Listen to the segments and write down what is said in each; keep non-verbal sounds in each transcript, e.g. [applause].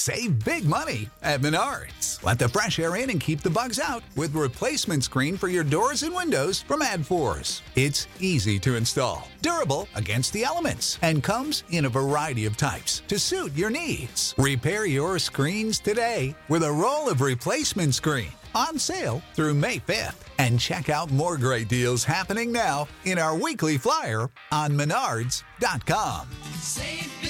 Save big money at Menards. Let the fresh air in and keep the bugs out with replacement screen for your doors and windows from AdForce. It's easy to install, durable against the elements, and comes in a variety of types to suit your needs. Repair your screens today with a roll of replacement screen on sale through May 5th. And check out more great deals happening now in our weekly flyer on menards.com. Save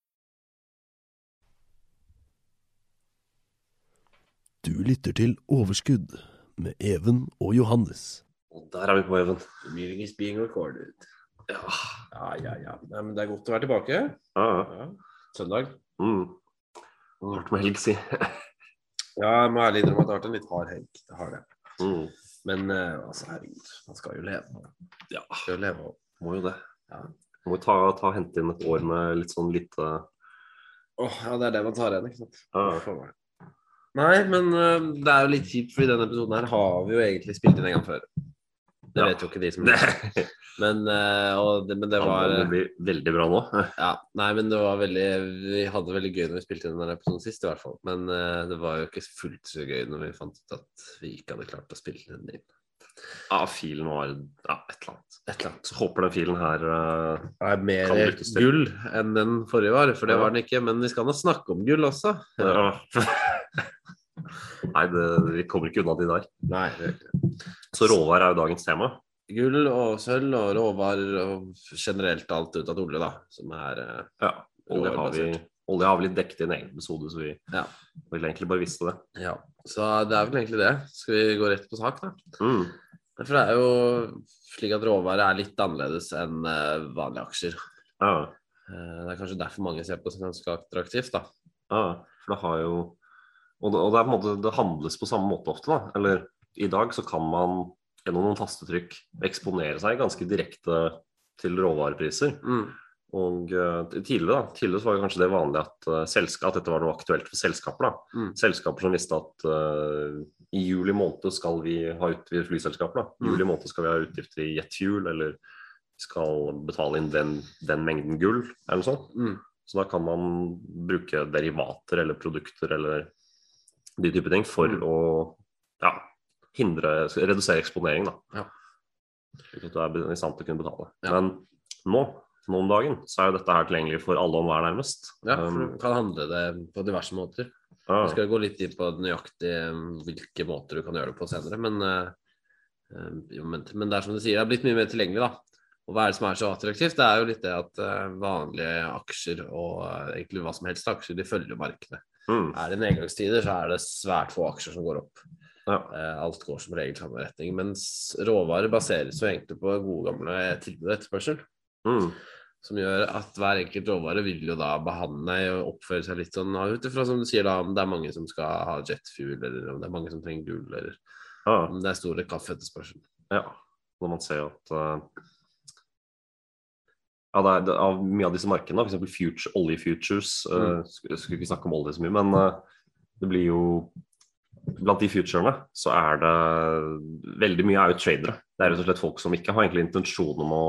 Du lytter til Overskudd med Even og Johannes. Og der er vi på, Even. The meeting is being recorded. Ja. Ja, ja, ja. Nei, men det er godt å være tilbake. ja. Ja. Søndag. Mm. Hardt med helg, si. [laughs] Ja, jeg må ærlig innrømme at det har vært en litt hard helg. Det har det. Mm. Men uh, altså, herregud, man skal jo leve. Ja, skal jo leve må jo det. Ja. Må jo ta, ta hente inn et år med litt sånn lite Åh, ja, det er det man tar igjen, ikke sant. Ja. Nei, men uh, det er jo litt kjipt, fordi denne episoden her har vi jo egentlig spilt inn en gang før. Det Ja. vet jo ikke de som [laughs] Det, Men, uh, det, men det var det blir veldig bra nå. [laughs] Ja, nei, men det var veldig Vi hadde det veldig gøy når vi spilte inn denne episoden sist, i hvert fall. Men uh, det var jo ikke fullt så gøy når vi fant ut at vi ikke hadde klart å spille den inn. Ja, filen var ja, et eller annet. Et eller annet. Så håper den filen her uh, er mer gull enn den forrige var, for det Ja. var den ikke. Men vi skal nå snakke om gull også. ja. [laughs] Nei, det, vi kommer ikke unna de der. Nei. Så råvær er jo dagens tema. Gull og sølv og råvarer og generelt alt ut av olje, da. Som er eh, Ja. Olje har vi, olje har vi litt dekket i en egen episode, så vi Ja. ville egentlig bare visste det. ja. Så det er vel egentlig det. Skal vi gå rett på sak, da? Mm. For det er jo slik at råvarer er litt annerledes enn eh, vanlige aksjer. Ja. Eh, Det er kanskje derfor mange ser på det som ganske attraktivt, da. Ja, for det har jo Og det, og det måte Det handles på samme måte ofte, da. Eller i dag så kan man gjennom noen tastetrykk eksponere seg ganske direkte til råvarepriser. Mm. Og uh, tidligere da, tidligere så var det kanskje det vanlig at, uh, at dette var noe aktuelt for selskaper. Mm. Selskaper som visste at uh, i juli måned skal vi ha utgifter flyselskaper. da. I Mm. juli måned skal vi ha utgifter i jetfuel, eller vi skal betale inn den, den mengden gull, eller noe sånt. Mm. Så da kan man bruke derivater eller produkter eller de type ting for Mm. å ja, hindre, redusere eksponering. da. Ja. Slik at du er i stand til å kunne betale. Ja. Men nå, nå om dagen så er jo dette her tilgjengelig for alle og enhver, nærmest. Ja, for Um, du kan handle det på diverse måter. ja. Jeg skal gå litt inn på nøyaktig eh, hvilke måter du kan gjøre det på senere, men, eh, eh, jo, men, men det er som du sier, det er blitt mye mer tilgjengelig, da. Og hva er det som er så attraktivt? Det er jo litt det at eh, vanlige aksjer og eh, egentlig hva som helst aksjer, de følger markedet. Mm, Er det nedgangstider, så er det svært få aksjer som går opp. ja. Eh, Alt går som regel samme retning. Mens råvarer baseres jo egentlig på gode gamle tilbud og etterspørsel. Mm, Som gjør at hver enkelt råvare vil jo da behandle og oppføre seg litt sånn ut ifra som du sier da, om det er mange som skal ha jetfuel, eller om det er mange som trenger gull, eller ja. om det er store kaffeetterspørsel. Ja, når man ser at uh, ja, det er, av Mye av disse markedene, f.eks. Future, oljefutures uh, skulle, skulle ikke snakke om olje så mye, men uh, det blir jo Blant de futurene så er det veldig mye er jo tradere. Det er rett og slett folk som ikke har egentlig intensjon om å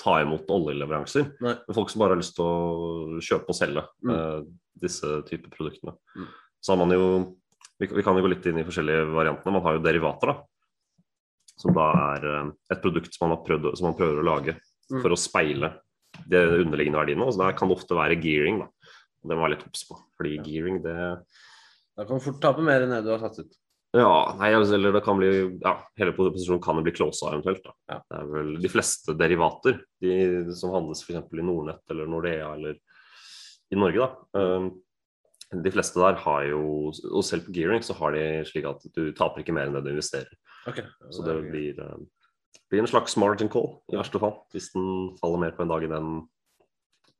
ta imot oljeleveranser, Nei. men folk som bare har lyst til å kjøpe og selge Mm. uh, disse typer produktene. Mm. Så har man jo vi, vi kan jo gå litt inn i forskjellige variantene. Man har jo derivater, da. Som da er et produkt som man, har prøvd, som man prøver å lage Mm. for å speile de underliggende verdiene. Så der kan det ofte være gearing. da. Det må være litt obs på. Fordi gearing, det Da kan du fort tape mer enn det du har satt ut. Ja, nei, altså, eller det kan bli Ja, hele posisjonen kan jo bli closa eventuelt. Ja. Det er vel de fleste derivater de som handles f.eks. i Nordnett eller Nordea eller i Norge, da. eh, de fleste der har jo Og selv på gearing så har de slik at du taper ikke mer enn det du investerer. Ok. Så det blir, eh, blir en slags margin call i verste fall, hvis den faller mer på en dag enn den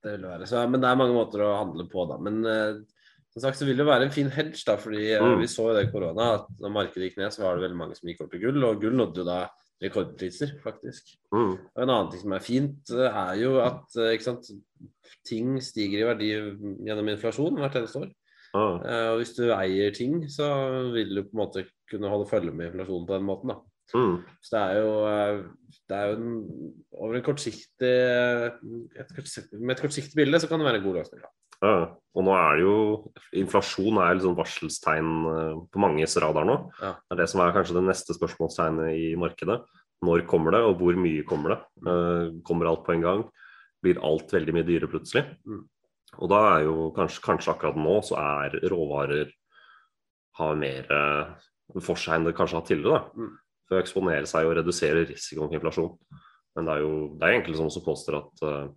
Det vil være. Så, men det er mange måter å handle på, da. Men eh, som sagt så vil det være en fin hedge, da. Fordi eh, Mm. vi så jo det i korona, at når markedet gikk ned, så var det veldig mange som gikk opp i gull. Og gull nådde jo da rekordpriser, faktisk. Mm. Og en annen ting som er fint, eh, er jo at sant, ting stiger i verdi gjennom inflasjon hvert eneste år. Ah. Eh, Og hvis du eier ting, så vil du på en måte kunne holde følge med inflasjonen på den måten. da. Mm. Så det er jo, eh, det er jo en, over en kortsiktig et kortsiktig, Med et kortsiktig bilde så kan det være en god løsning. Ja. Og nå er det jo Inflasjon er liksom varselstegn eh, på manges radar nå. Ja. Det er det som er kanskje det neste spørsmålstegnet i markedet. Når kommer det, og hvor mye kommer det? Eh, kommer alt på en gang? Blir alt veldig mye dyrere plutselig? Mm. Og da er jo kanskje, kanskje akkurat nå så er råvarer har mer eh, for seg enn det kanskje har tidligere. da. Mm. For å eksponere seg og redusere risikoen for inflasjon. Men det er jo det er enkelte som påstår at uh,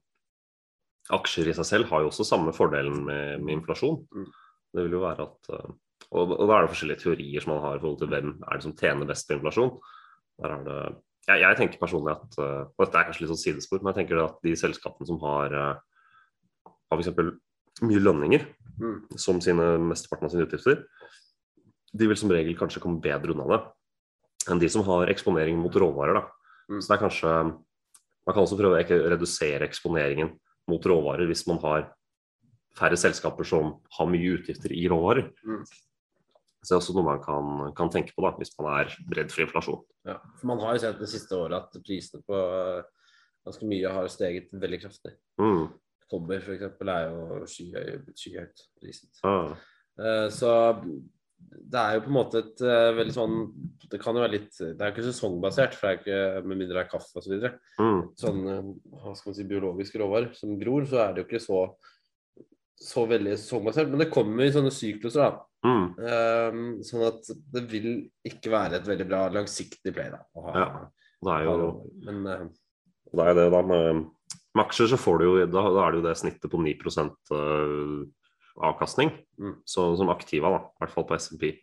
aksjer i seg selv har jo også samme fordelen med, med inflasjon. Mm. Det vil jo være at uh, og, og da er det forskjellige teorier som man har i forhold til hvem er det som tjener best på inflasjon. Der er det jeg, jeg tenker personlig at uh, og Dette er kanskje litt sånn sidespor, men jeg tenker at de selskapene som har uh, har f.eks. mye lønninger Mm. som sine mesteparten av sine utgifter, de vil som regel kanskje komme bedre unna det enn de som har eksponering mot råvarer. da. Mm. Så det er kanskje Man kan også prøve å redusere eksponeringen mot råvarer hvis man har færre selskaper som har mye utgifter i råvarer. Mm. Så det er også noe man kan, kan tenke på da, hvis man er redd for inflasjon. Ja, for Man har jo sett det siste året at prisene på eh, ganske mye har steget veldig kraftig. Mm. Kobber f.eks. er jo skyhøy- skyhøyt priset. Ah, Eh, Så det er jo på en måte et uh, veldig sånn Det kan jo være litt Det er jo ikke sesongbasert, for det er ikke med mindre det er kaffe osv. Så videre. mm. sånn eh, hva skal man si, biologiske råvarer som gror, så er det jo ikke så så veldig sesongbasert. Men det kommer i sånne sykluser, da. Mm. Um, sånn at det vil ikke være et veldig bra langsiktig play, da. å ha- Ja, Det er jo ha, Men uh, det er det da med, med aksjer så får du jo da, da er det jo det snittet på 9 øh, avkastning Mm. så, som aktiva, da, i hvert fall på SMP.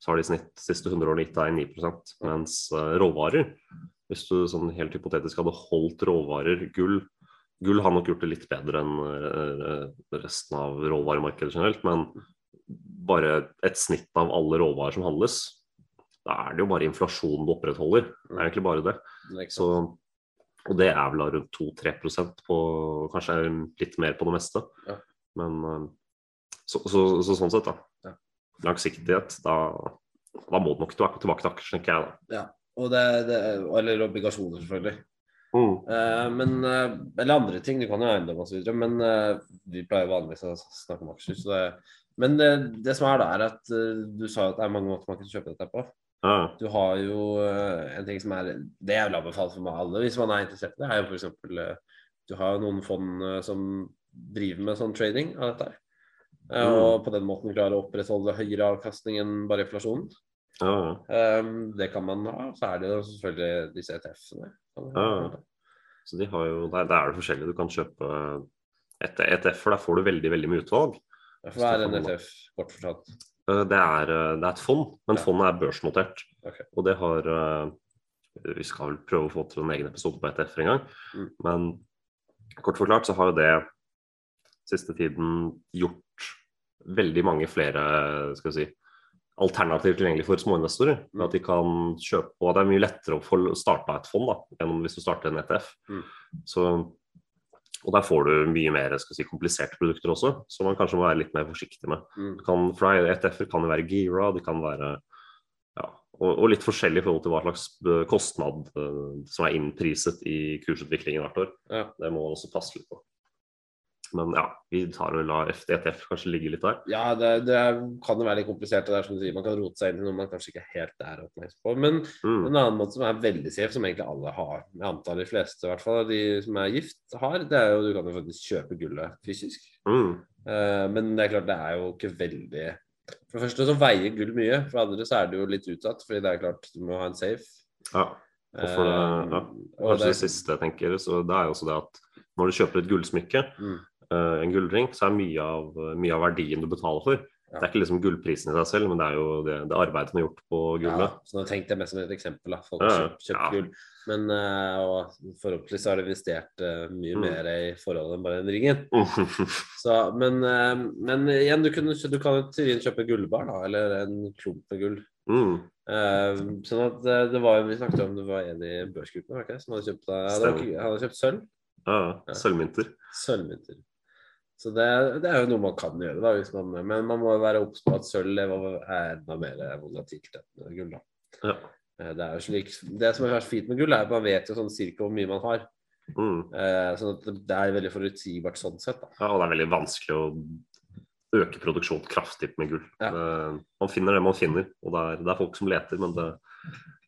Så har de i snitt de siste 100 årene gitt deg 9% mens øh, råvarer Hvis du sånn helt hypotetisk hadde holdt råvarer gull Gull har nok gjort det litt bedre enn øh, resten av råvaremarkedet generelt, men bare et snitt av alle råvarer som handles, da er det jo bare inflasjonen du opprettholder. Det er egentlig bare det. det Så, og det er vel rundt 2-3 på Kanskje litt mer på det meste. Ja. Men eh, så, så, så sånn sett, da. Ja. Langsiktighet, da, da må du nok tilbake, tilbake til aksjer, tenker jeg da. Ja. Og det, det, eller obligasjoner, selvfølgelig. Mm. Eh, men, eh, eller andre ting. Du kan jo eiendom osv. Men eh, vi pleier vanligvis å snakke om aksjer. Så det, men det, det som er da, er at du sa at det er mange måter man kan kjøpe dette på. Ja. Du har jo en ting som er Det jeg vil anbefale for meg alle hvis man er interessert i det, er jo f.eks. Du har jo noen fond som driver med sånn trading av dette. her. Eh, Mm. Og på den måten klarer å opprettholde høyere avkastning enn bare inflasjonen. Ja, ja. Um, det kan man ha. Så er det jo selvfølgelig disse ETF-ene. Ja. Så de har jo, der, der er det forskjellig. Du kan kjøpe et ETF-er, der får du veldig veldig mye utvalg. Hva er en ETF, kort fortalt? Eh, Det er, det er et fond, men Ja. fondet er børsnotert. Okay. Og det har Vi skal vel prøve å få til en egen episode på ETF en gang. Mm. Men kort forklart så har jo det siste tiden gjort veldig mange flere skal vi si, alternativer tilgjengelig for småinvestorer. Mm. At de kan kjøpe, og Det er mye lettere å få starta et fond da, enn hvis du starter en ETF. Mm. Så, og Der får du mye mer si, kompliserte produkter også, som man kanskje må være litt mer forsiktig med. Mm. Kan, for ETF-er kan jo være gira, de kan være ja, og, og litt forskjellig i forhold til hva slags eh, kostnad uh, som er innpriset i kursutviklingen hvert år. Ja. Det må man også passe litt på. Men ja, vi tar og lar ETF kanskje ligge litt der. Ja, det, det kan jo være litt komplisert. Det er som du sier, Man kan rote seg inn i noe man kanskje ikke helt er oppmerksom på. Men Mm. en annen måte som er veldig safe, som egentlig alle har, jeg antar de fleste i hvert fall, de som er gift, har, det er jo du kan jo faktisk kjøpe gullet fysisk. Mm. Uh, men det er klart, det er jo ikke veldig For det første så veier gull mye, for det andre så er det jo litt utsatt, fordi det er klart du må ha en safe. Ja. Og for det, ja. Eh, Kanskje det det- siste jeg tenker, så det er jo også det at når du kjøper et gullsmykke, Mm. Eh, en gulldrink, så er mye av, mye av verdien du betaler for, Det er ikke liksom gullprisen i seg selv, men det er jo det, det arbeidet som er gjort på Ja, så nå tenkte jeg mest som et eksempel. Da. Folk har kjøpt, kjøpt Ja. gull. Men eh, og forhåpentligvis har de investert eh, mye Mm. mer i forholdet enn bare den ringen. Så, men, men igjen, du, kunne, du kan jo til kjøpe gullbar, da, eller en klump med gull. mm. Uh, sånn at eh, det var jo, Vi snakket om det var en i børsgruppen var det ikke som hadde kjøpt, det han hadde kjøpt sølv. Ja, Ja. Sølvmynter. Sølvmynter. Så det, det er jo noe man kan gjøre, da, man, men man må være obs på at sølv er enda mer volatilt enn gull. Ja. Eh, Det slik, det som er så fint med gull, er at man vet jo sånn cirka hvor mye man har. Mm. Eh, sånn at det er veldig forutsigbart sånn sett. da. Ja, og det er veldig vanskelig å øke produksjonen kraftig med gull. Ja. Eh, Man finner det man finner, og det er, det er folk som leter, men det,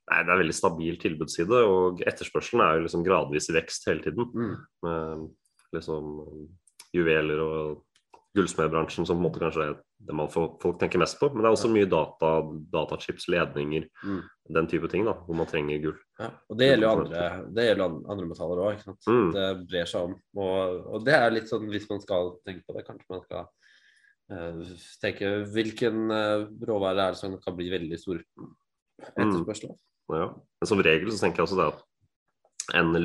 nei, det er veldig stabil tilbudsside, og etterspørselen er jo liksom gradvis vekst hele tiden. Mm. Eh, liksom juveler og gullsmedbransjen som på en måte kanskje er det man får, folk tenker mest på. Men det er også mye data, datachips, ledninger, Mm. den type ting da, hvor man trenger gull. Ja. Og det gjelder jo andre, det gjelder an- andre metaller òg. Mm. Det brer seg om. Og, og det er litt sånn hvis man skal tenke på det, kanskje man skal uh, tenke hvilken uh, råvare er det som kan bli veldig stor etterspørsel av. Ja. Men som regel så tenker jeg også det at en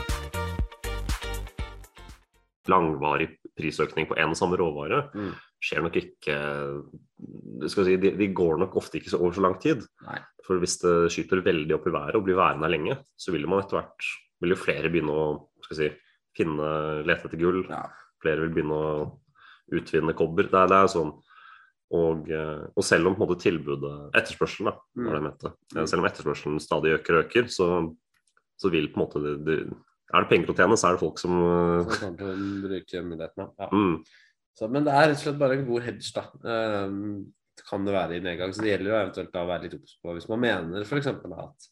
Langvarig prisøkning på en og samme råvare Mm. skjer nok ikke skal si, de, de går nok ofte ikke så over så lang tid. Nei. For hvis det skyter veldig opp i været og blir værende her lenge, så vil man etter hvert vil jo flere begynne å skal si, finne, lete etter gull. Ja. Flere vil begynne å utvinne kobber. Det det er sånn. Og, eh, og selv om måte tilbudet Etterspørselen, da, Mm. var det jeg mente. Eh, Selv om etterspørselen stadig øker og øker, så, så vil på en måte det, det, Er det penger å tjene, så er det folk som uh... Så kommer til å bruke mulighetene. Ja. mm, Så, men det er rett og slett bare en god hedge, da. Ehm, kan det være i nedgang. Så det gjelder jo eventuelt å være litt obs på hvis man mener f.eks. at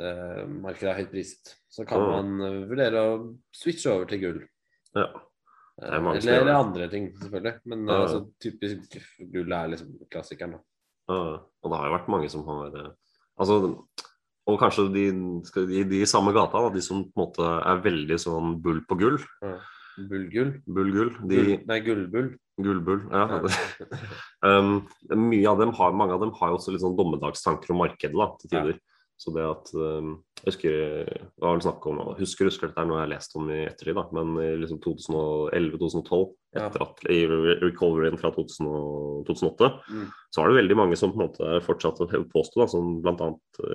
eh, markedet er høyt priset, så kan Mm. man eh, vurdere å switche over til gull. Ja. Eh, er som eller, andre ting, selvfølgelig. Men Ja. eh, altså, typisk gull er liksom klassikeren. da. Ja, og det har jo vært mange som har eh, Altså, og kanskje de, skal, de, samme gata, da, de som på en måte er veldig sånn bull på gull. Bullgull. Bull-gull. De Gull, nei, gullbull. Gullbull. Ja. [laughs] um, mye av dem har, mange av dem har jo også litt sånn dommedagstanker om markedet da, til tider. Så det at um, Jeg husker jeg har vel snakket om Husker husker dette er noe jeg har lest om i ettertid, da, men i liksom 2011-2012, etter at i recoveryen fra 2000 2008, Mm. så var det veldig mange som på en måte fortsatte å påstå, da, som bl.a.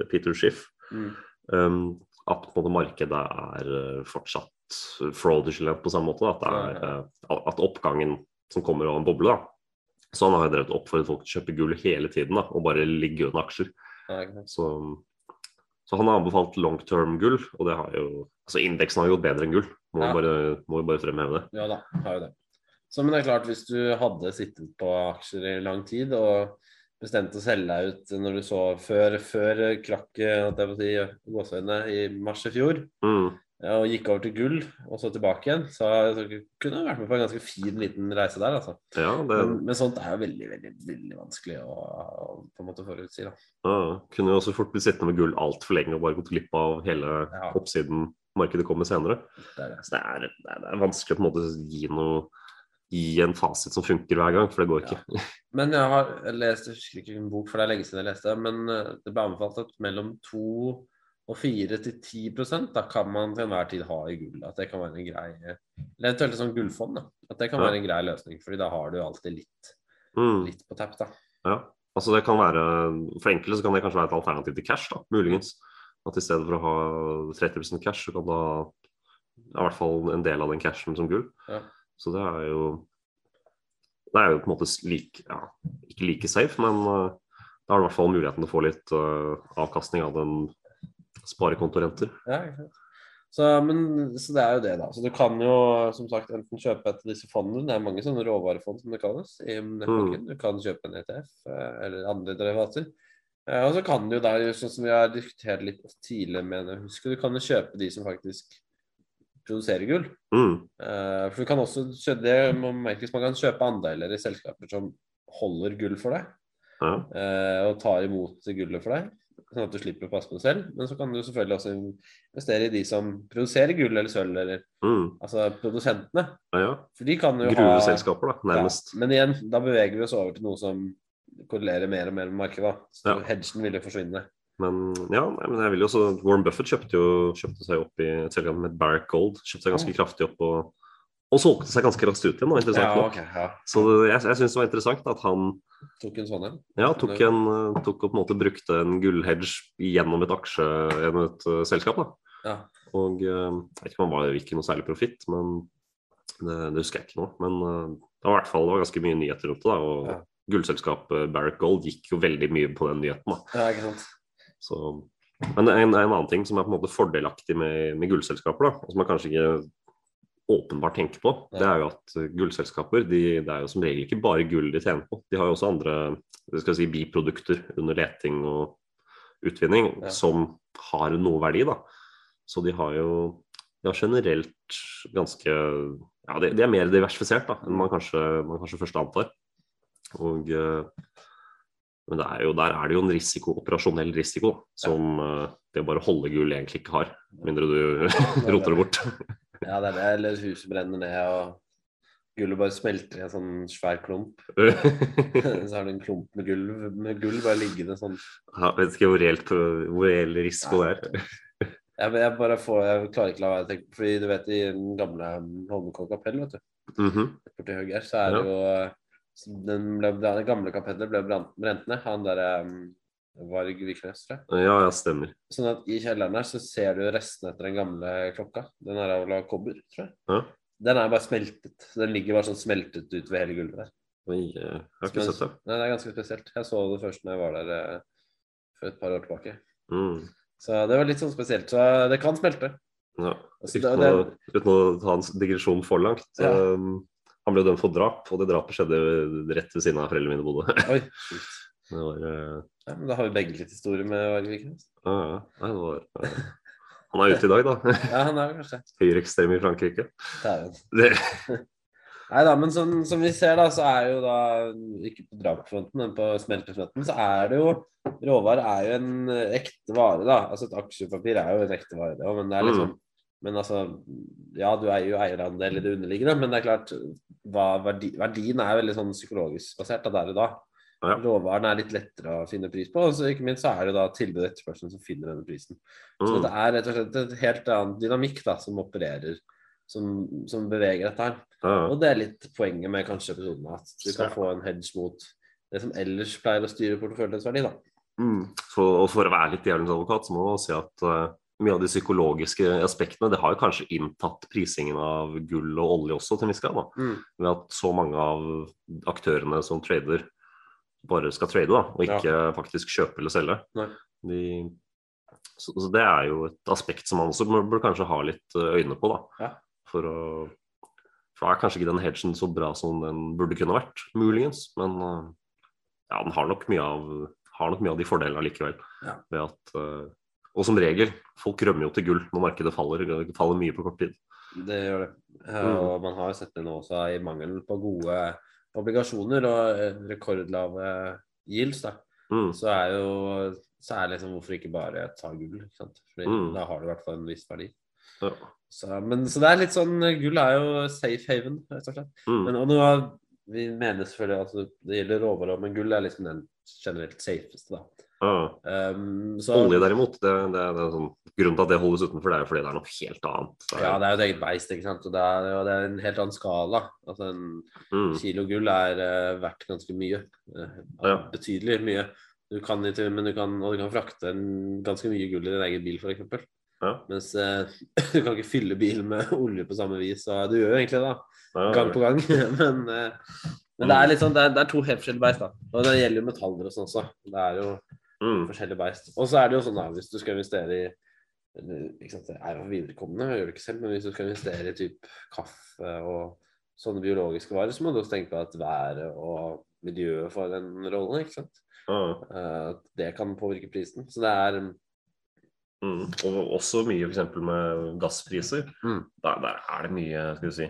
Peter Schiff, Mm. um, at på en måte markedet er uh, fortsatt fraudulent på samme måte. Da, at, det er, Ja, uh, at oppgangen som kommer av en boble, da. Så han har jo drevet oppfordret folk til å kjøpe gull hele tiden da, og bare ligge under aksjer. Ja. Så, så han har anbefalt long term gull, og det har jo Altså indeksen har jo gått bedre enn gull, må Ja. vi bare, må bare fremheve det. Ja da, har jo det. Så men det er klart, hvis du hadde sittet på aksjer i lang tid og bestemte å selge deg ut når du så før, før krakket si, i mars i fjor, Mm. Ja, og gikk over til gull og så tilbake igjen, så, jeg kunne vært med på en ganske fin liten reise der, altså. Ja, det Men, men sånt er jo veldig, veldig, veldig vanskelig å, å på en måte forutsi, da. ja, kunne jo også fort bli sittende med gull altfor lenge og bare gått glipp av hele Ja. oppsiden markedet kommer senere. Det er det. Så det er, det er, vanskelig å på en måte gi noe gi en fasit som funker hver gang, for det går ikke. Men jeg har lest, jeg husker ikke en bok, for det er lenge siden jeg leste, men eh, det ble anbefalt at mellom 2 og 4-10% da kan man til enhver tid ha i gull. At det kan være en grei Eller eventuelt et sånt gullfond. da, At det kan Ja. være en grei løsning, fordi da har du alltid litt, Mm, litt på tapp. da. ja. Altså det kan være, For enkelte så kan det kanskje være et alternativ til cash, da, muligens. At i stedet for å ha 30% cash, så kan du ha i hvert fall en del av den cashen som gull. Ja. Så det er jo Det er jo på en måte like, ja, ikke like safe, men eh, da har du i hvert fall muligheten til å få litt uh, avkastning av den sparekontorenter. Ja. Så, men, så det er jo det, da. Så du kan jo som sagt enten kjøpe et av disse fondene, det er mange sånne råvarefond som det kalles i nettbanken. Du kan kjøpe en ETF eh, eller andre derivater. Eh, Og så kan du jo der, sånn som vi har diskutert litt tidligere, mener jeg, husker du kan jo kjøpe de som faktisk produserer gull. Mm. Eh, For du kan også det, man merkes man kan kjøpe andeler i selskaper som holder gull for deg, Ja. og tar imot gullet for deg, sånn at du slipper å passe på det selv. Men så kan du selvfølgelig også investere i de som produserer gull eller sølv, eller Mm. altså produsentene. Ja, ja. For de kan jo ha da, nærmest. Ja, men igjen, da beveger vi oss over til noe som korrelerer mer og mer med markedet. da. Så hedgen vil jo forsvinne. Men ja, men jeg vil jo også Warren Buffett kjøpte jo kjøpte seg opp i et selskap med Barrack Gold. Kjøpte seg ganske kraftig opp og, og solgte seg ganske raskt ut igjen. Da, interessant Ja, okay, ja. Så det- jeg, jeg syns det var interessant at han Tok en sånn en. ja, tok, en, eh, tok og på en måte brukte en gullhedge gjennom et aksje gjennom et uh, selskap. da. Ja. Og eh, jeg vet ikke om han var ikke noe særlig profitt, men det, det husker jeg ikke nå. Men det var i hvert fall det var ganske mye nyheter rundt det. da, og Ja. gullselskapet Barrack Gold gikk jo veldig mye på den nyheten. da. ja, ikke sant. Så, men en, en annen ting som er på en måte fordelaktig med, med gullselskaper, da, og som man kanskje ikke åpenbart tenker på, det er jo at eh, gullselskaper de, det er jo som regel ikke bare gull de tjener på. De har jo også andre skal si, biprodukter under leting og utvinning Ja. som har noe verdi. da. Så de har jo de har generelt ganske ja, de, de er mer diversifisert da, enn man kanskje, man kanskje først antar. Og eh, men det er jo, der er det jo en risiko, operasjonell risiko som eh, det å bare holde gull egentlig ikke har. Mindre du roter det bort. Ja, det er det. Eller huset brenner ned, og gulvet bare smelter i en sånn svær klump. [laughs] [laughs] Så har du en klump med gulv, med gulv bare liggende sånn. Jeg vet ikke hvor reelt hvor reell risiko det er. [laughs] Jeg, jeg bare får, jeg klarer ikke la være å tenke Fordi du vet i den gamle Holmenkollen kapell, vet du. Mhm. Borti høyre her, så er det jo den ble, Det gamle kapellet ble brant, brent ned. Han derre um, Varg Vikernes, tror jeg. Ja, ja, stemmer. Sånn at i kjelleren her så ser du restene etter den gamle klokka. Den er av kobber, tror jeg. Ja. Den er bare smeltet. Den ligger bare sånn smeltet ut ved hele gulvet der. Oi, eh, jeg har ikke sett det. Nei, det er ganske spesielt. Jeg så det først når jeg var der eh, for et par år tilbake. Mm. Så det var litt sånn spesielt. Så det kan smelte. Ja. Altså, Uten, det- å, uten å ta en digresjon for langt. Ja. um, han ble dømt for drap, og det drapet skjedde rett ved siden av foreldrene mine bodde. Oi. [laughs] Det var, eh, Ja, men da har vi begge litt historie med Varg Vikernes. ja, ja. Nei, det var eh, Han er ute i dag, da. [laughs] Ja, han er kanskje [laughs] Høyreekstrem i Frankrike. Det er [laughs] Nei da, men som, som vi ser, da, så er jo da Ikke på drapsfronten, men på smeltefronten, så er det jo Råvarer er jo en eh, ekte vare, da. Altså et aksjepapir er jo en ekte vare, det òg, men det er liksom Men altså Ja, du eier jo eierandel i det underliggende, men det er klart hva verdi, Verdien er veldig sånn psykologisk basert da, der og da. Ja. Råvaren er litt lettere å finne pris på, og så ikke minst så er det da tilbud og etterspørsel som finner denne prisen. Så mm, det er rett og slett et helt annen dynamikk da, som opererer, som, som beveger dette her. ja, Og det er litt poenget med kanskje episoden, at du kan få en hedge mot det som ellers pleier å styre porteføljens verdi. da. mm. For, og for å være litt djevelens advokat, så må man si at uh, mye av de psykologiske aspektene det har jo kanskje inntatt prisingen av gull og olje også til en viss grad. Mm. Ved at så mange av aktørene som trader, bare skal trade, da, og ikke faktisk kjøpe eller selge. De, så, så det er jo et aspekt som man også bør, bør kanskje ha litt eh, øyne på. da. Ja. For å For da er kanskje ikke den hedgen så bra som den burde kunne vært, muligens. Men eh, ja, den har nok mye av, har nok mye av de fordelene likevel. Ja. Ved at, eh, og som regel, folk rømmer jo til gull når markedet faller. Det faller mye på kort tid. Det gjør det. Mm. Og man har sett det nå også i mangelen på gode obligasjoner og eh, rekordlave yields. da. Mm. Så er jo så er liksom hvorfor ikke bare ta gull? ikke sant? Fordi Mm. Da har det i hvert fall en viss verdi. Ja. Så, men, så det er litt sånn Gull er jo safe haven, rett og slett. Mm. Men, og noe, vi mener selvfølgelig at det gjelder råvarer, men gull er liksom den generelt safeste, da. Ja. Um, så, Olje derimot, det, det, det er sånn, grunnen til at det holdes utenfor, det er jo fordi det er noe helt annet. Er- Ja, det er jo et eget beist, ikke sant. Og det er, og det er en helt annen skala. Altså en mm, kilo gull er uh, verdt ganske mye. Uh, Ja. Betydelig mye. Du kan ikke, men du kan, og du kan frakte en, ganske mye gull i din egen bil, f.eks. Ja. Mens uh, [laughs] du kan ikke fylle bilen med olje på samme vis. Og du gjør jo egentlig det, da. ja, gang på gang. [laughs] men, men det er litt sånn, det er, det er to helt forskjellige beist. da. Og det gjelder jo metaller og sånn også. Det er jo mm, forskjellige beist. Og så er det jo sånn da, hvis du skal investere i ikke sant, Det er jo viderekommende, jeg gjør det ikke selv, men hvis du skal investere i typ kaffe og sånne biologiske varer, så må du også tenke på at været og miljøet får en rolle. ikke sant? Eh, det kan påvirke prisen. Så det er mm. Og også mye f.eks. med gasspriser. Mm. Der, der er det mye skal vi si,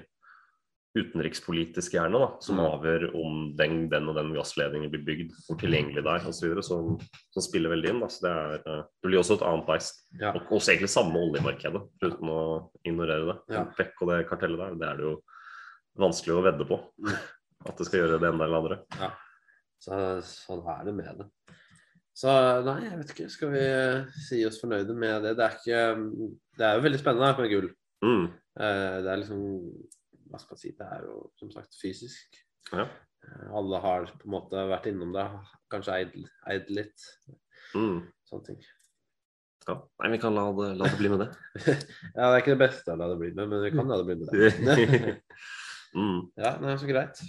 utenrikspolitisk gjerne da, som Mm. avgjør om den, den og den gassledningen blir bygd, hvor tilgjengelig det er osv., som, som spiller veldig inn. Da. Så det, er, eh, det blir også et annet beist. Ja. Og også egentlig samme oljemarkedet, uten å ignorere det. Ja. Pekk og det kartellet der, det er det jo vanskelig å vedde på. Mm. [laughs] At det skal gjøre det ene eller andre. andre. Så, sånn er det med det. Så nei, jeg vet ikke. Skal vi si oss fornøyde med det? Det er, ikke, det er jo veldig spennende med gull. Mm. Eh, Det er liksom Hva skal jeg si? Det er jo som sagt fysisk. Ja. Eh, Alle har på en måte vært innom det. Kanskje eid, eid litt. Mm. Sånne ting. Ja. Nei, vi kan la det, la det bli med det. [laughs] Ja, det er ikke det beste å la det bli med, men vi kan la det bli med det. [laughs] mm. [laughs] ja, det er så greit.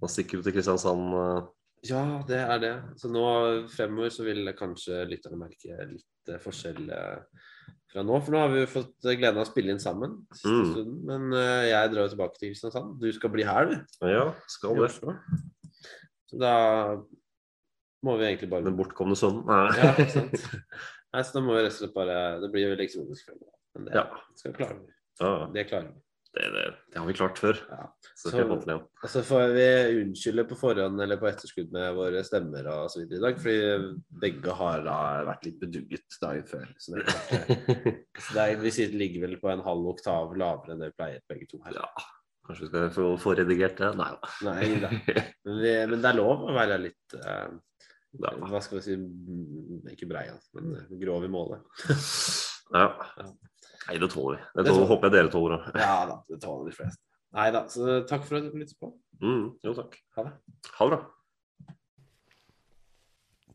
Da stikker vi til Kristiansand. Uh... Ja, det er det. Så nå fremover så vil kanskje lytterne merke litt forskjell eh, fra nå. For nå har vi jo fått eh, gleden av å spille inn sammen siste Mm. Men uh, jeg drar jo tilbake til Kristiansand. Du skal bli her, du. Ja, skal det. Så da må vi egentlig bare Den bortkomne sønnen. Nei. Ja, [laughs] ikke sant. Nei, så da må vi rett og slett bare Det blir jo fremover. Men det Ja. skal vi klare. vi. Ja, Det klarer vi. Det, det, det har vi klart før. Ja. Så Så- så får vi unnskylde på forhånd eller på etterskudd med våre stemmer og så videre i dag, fordi begge har da vært litt bedugget dagen før. Så det, er [laughs] så det er, vi sitter- ligger vel på en halv oktav lavere enn det vi pleier begge to her. Ja, kanskje vi skal få, få redigert det? Nei da. Nei da. Men, vi, men det er lov å være litt eh, Hva skal vi si Ikke brei, altså, men eh, grov i målet. Ja. Nei, det tåler vi. Det Det tåler, tåler- håper jeg dere tåler òg. Ja da, det tåler de fleste. Nei da. Så takk for at du lyttet på. Mm, jo, takk. Ha det. Ha det bra.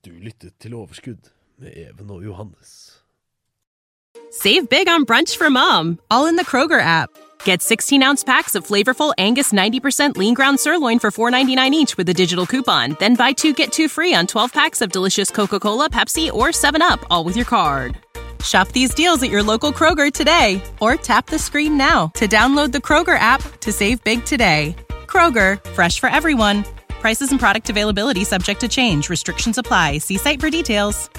Du lyttet til Overskudd med Even og Johannes. Save big on brunch for mom, all in the Kroger app. Get 16 ounce packs of flavorful Angus 90% lean ground sirloin for $4.99 each with a digital coupon. Then buy two get two free on 12 packs of delicious Coca Cola, Pepsi, or 7UP, all with your card. Shop these deals at your local Kroger today or tap the screen now to download the Kroger app to save big today. Kroger, fresh for everyone. Prices and product availability subject to change. Restrictions apply. See site for details.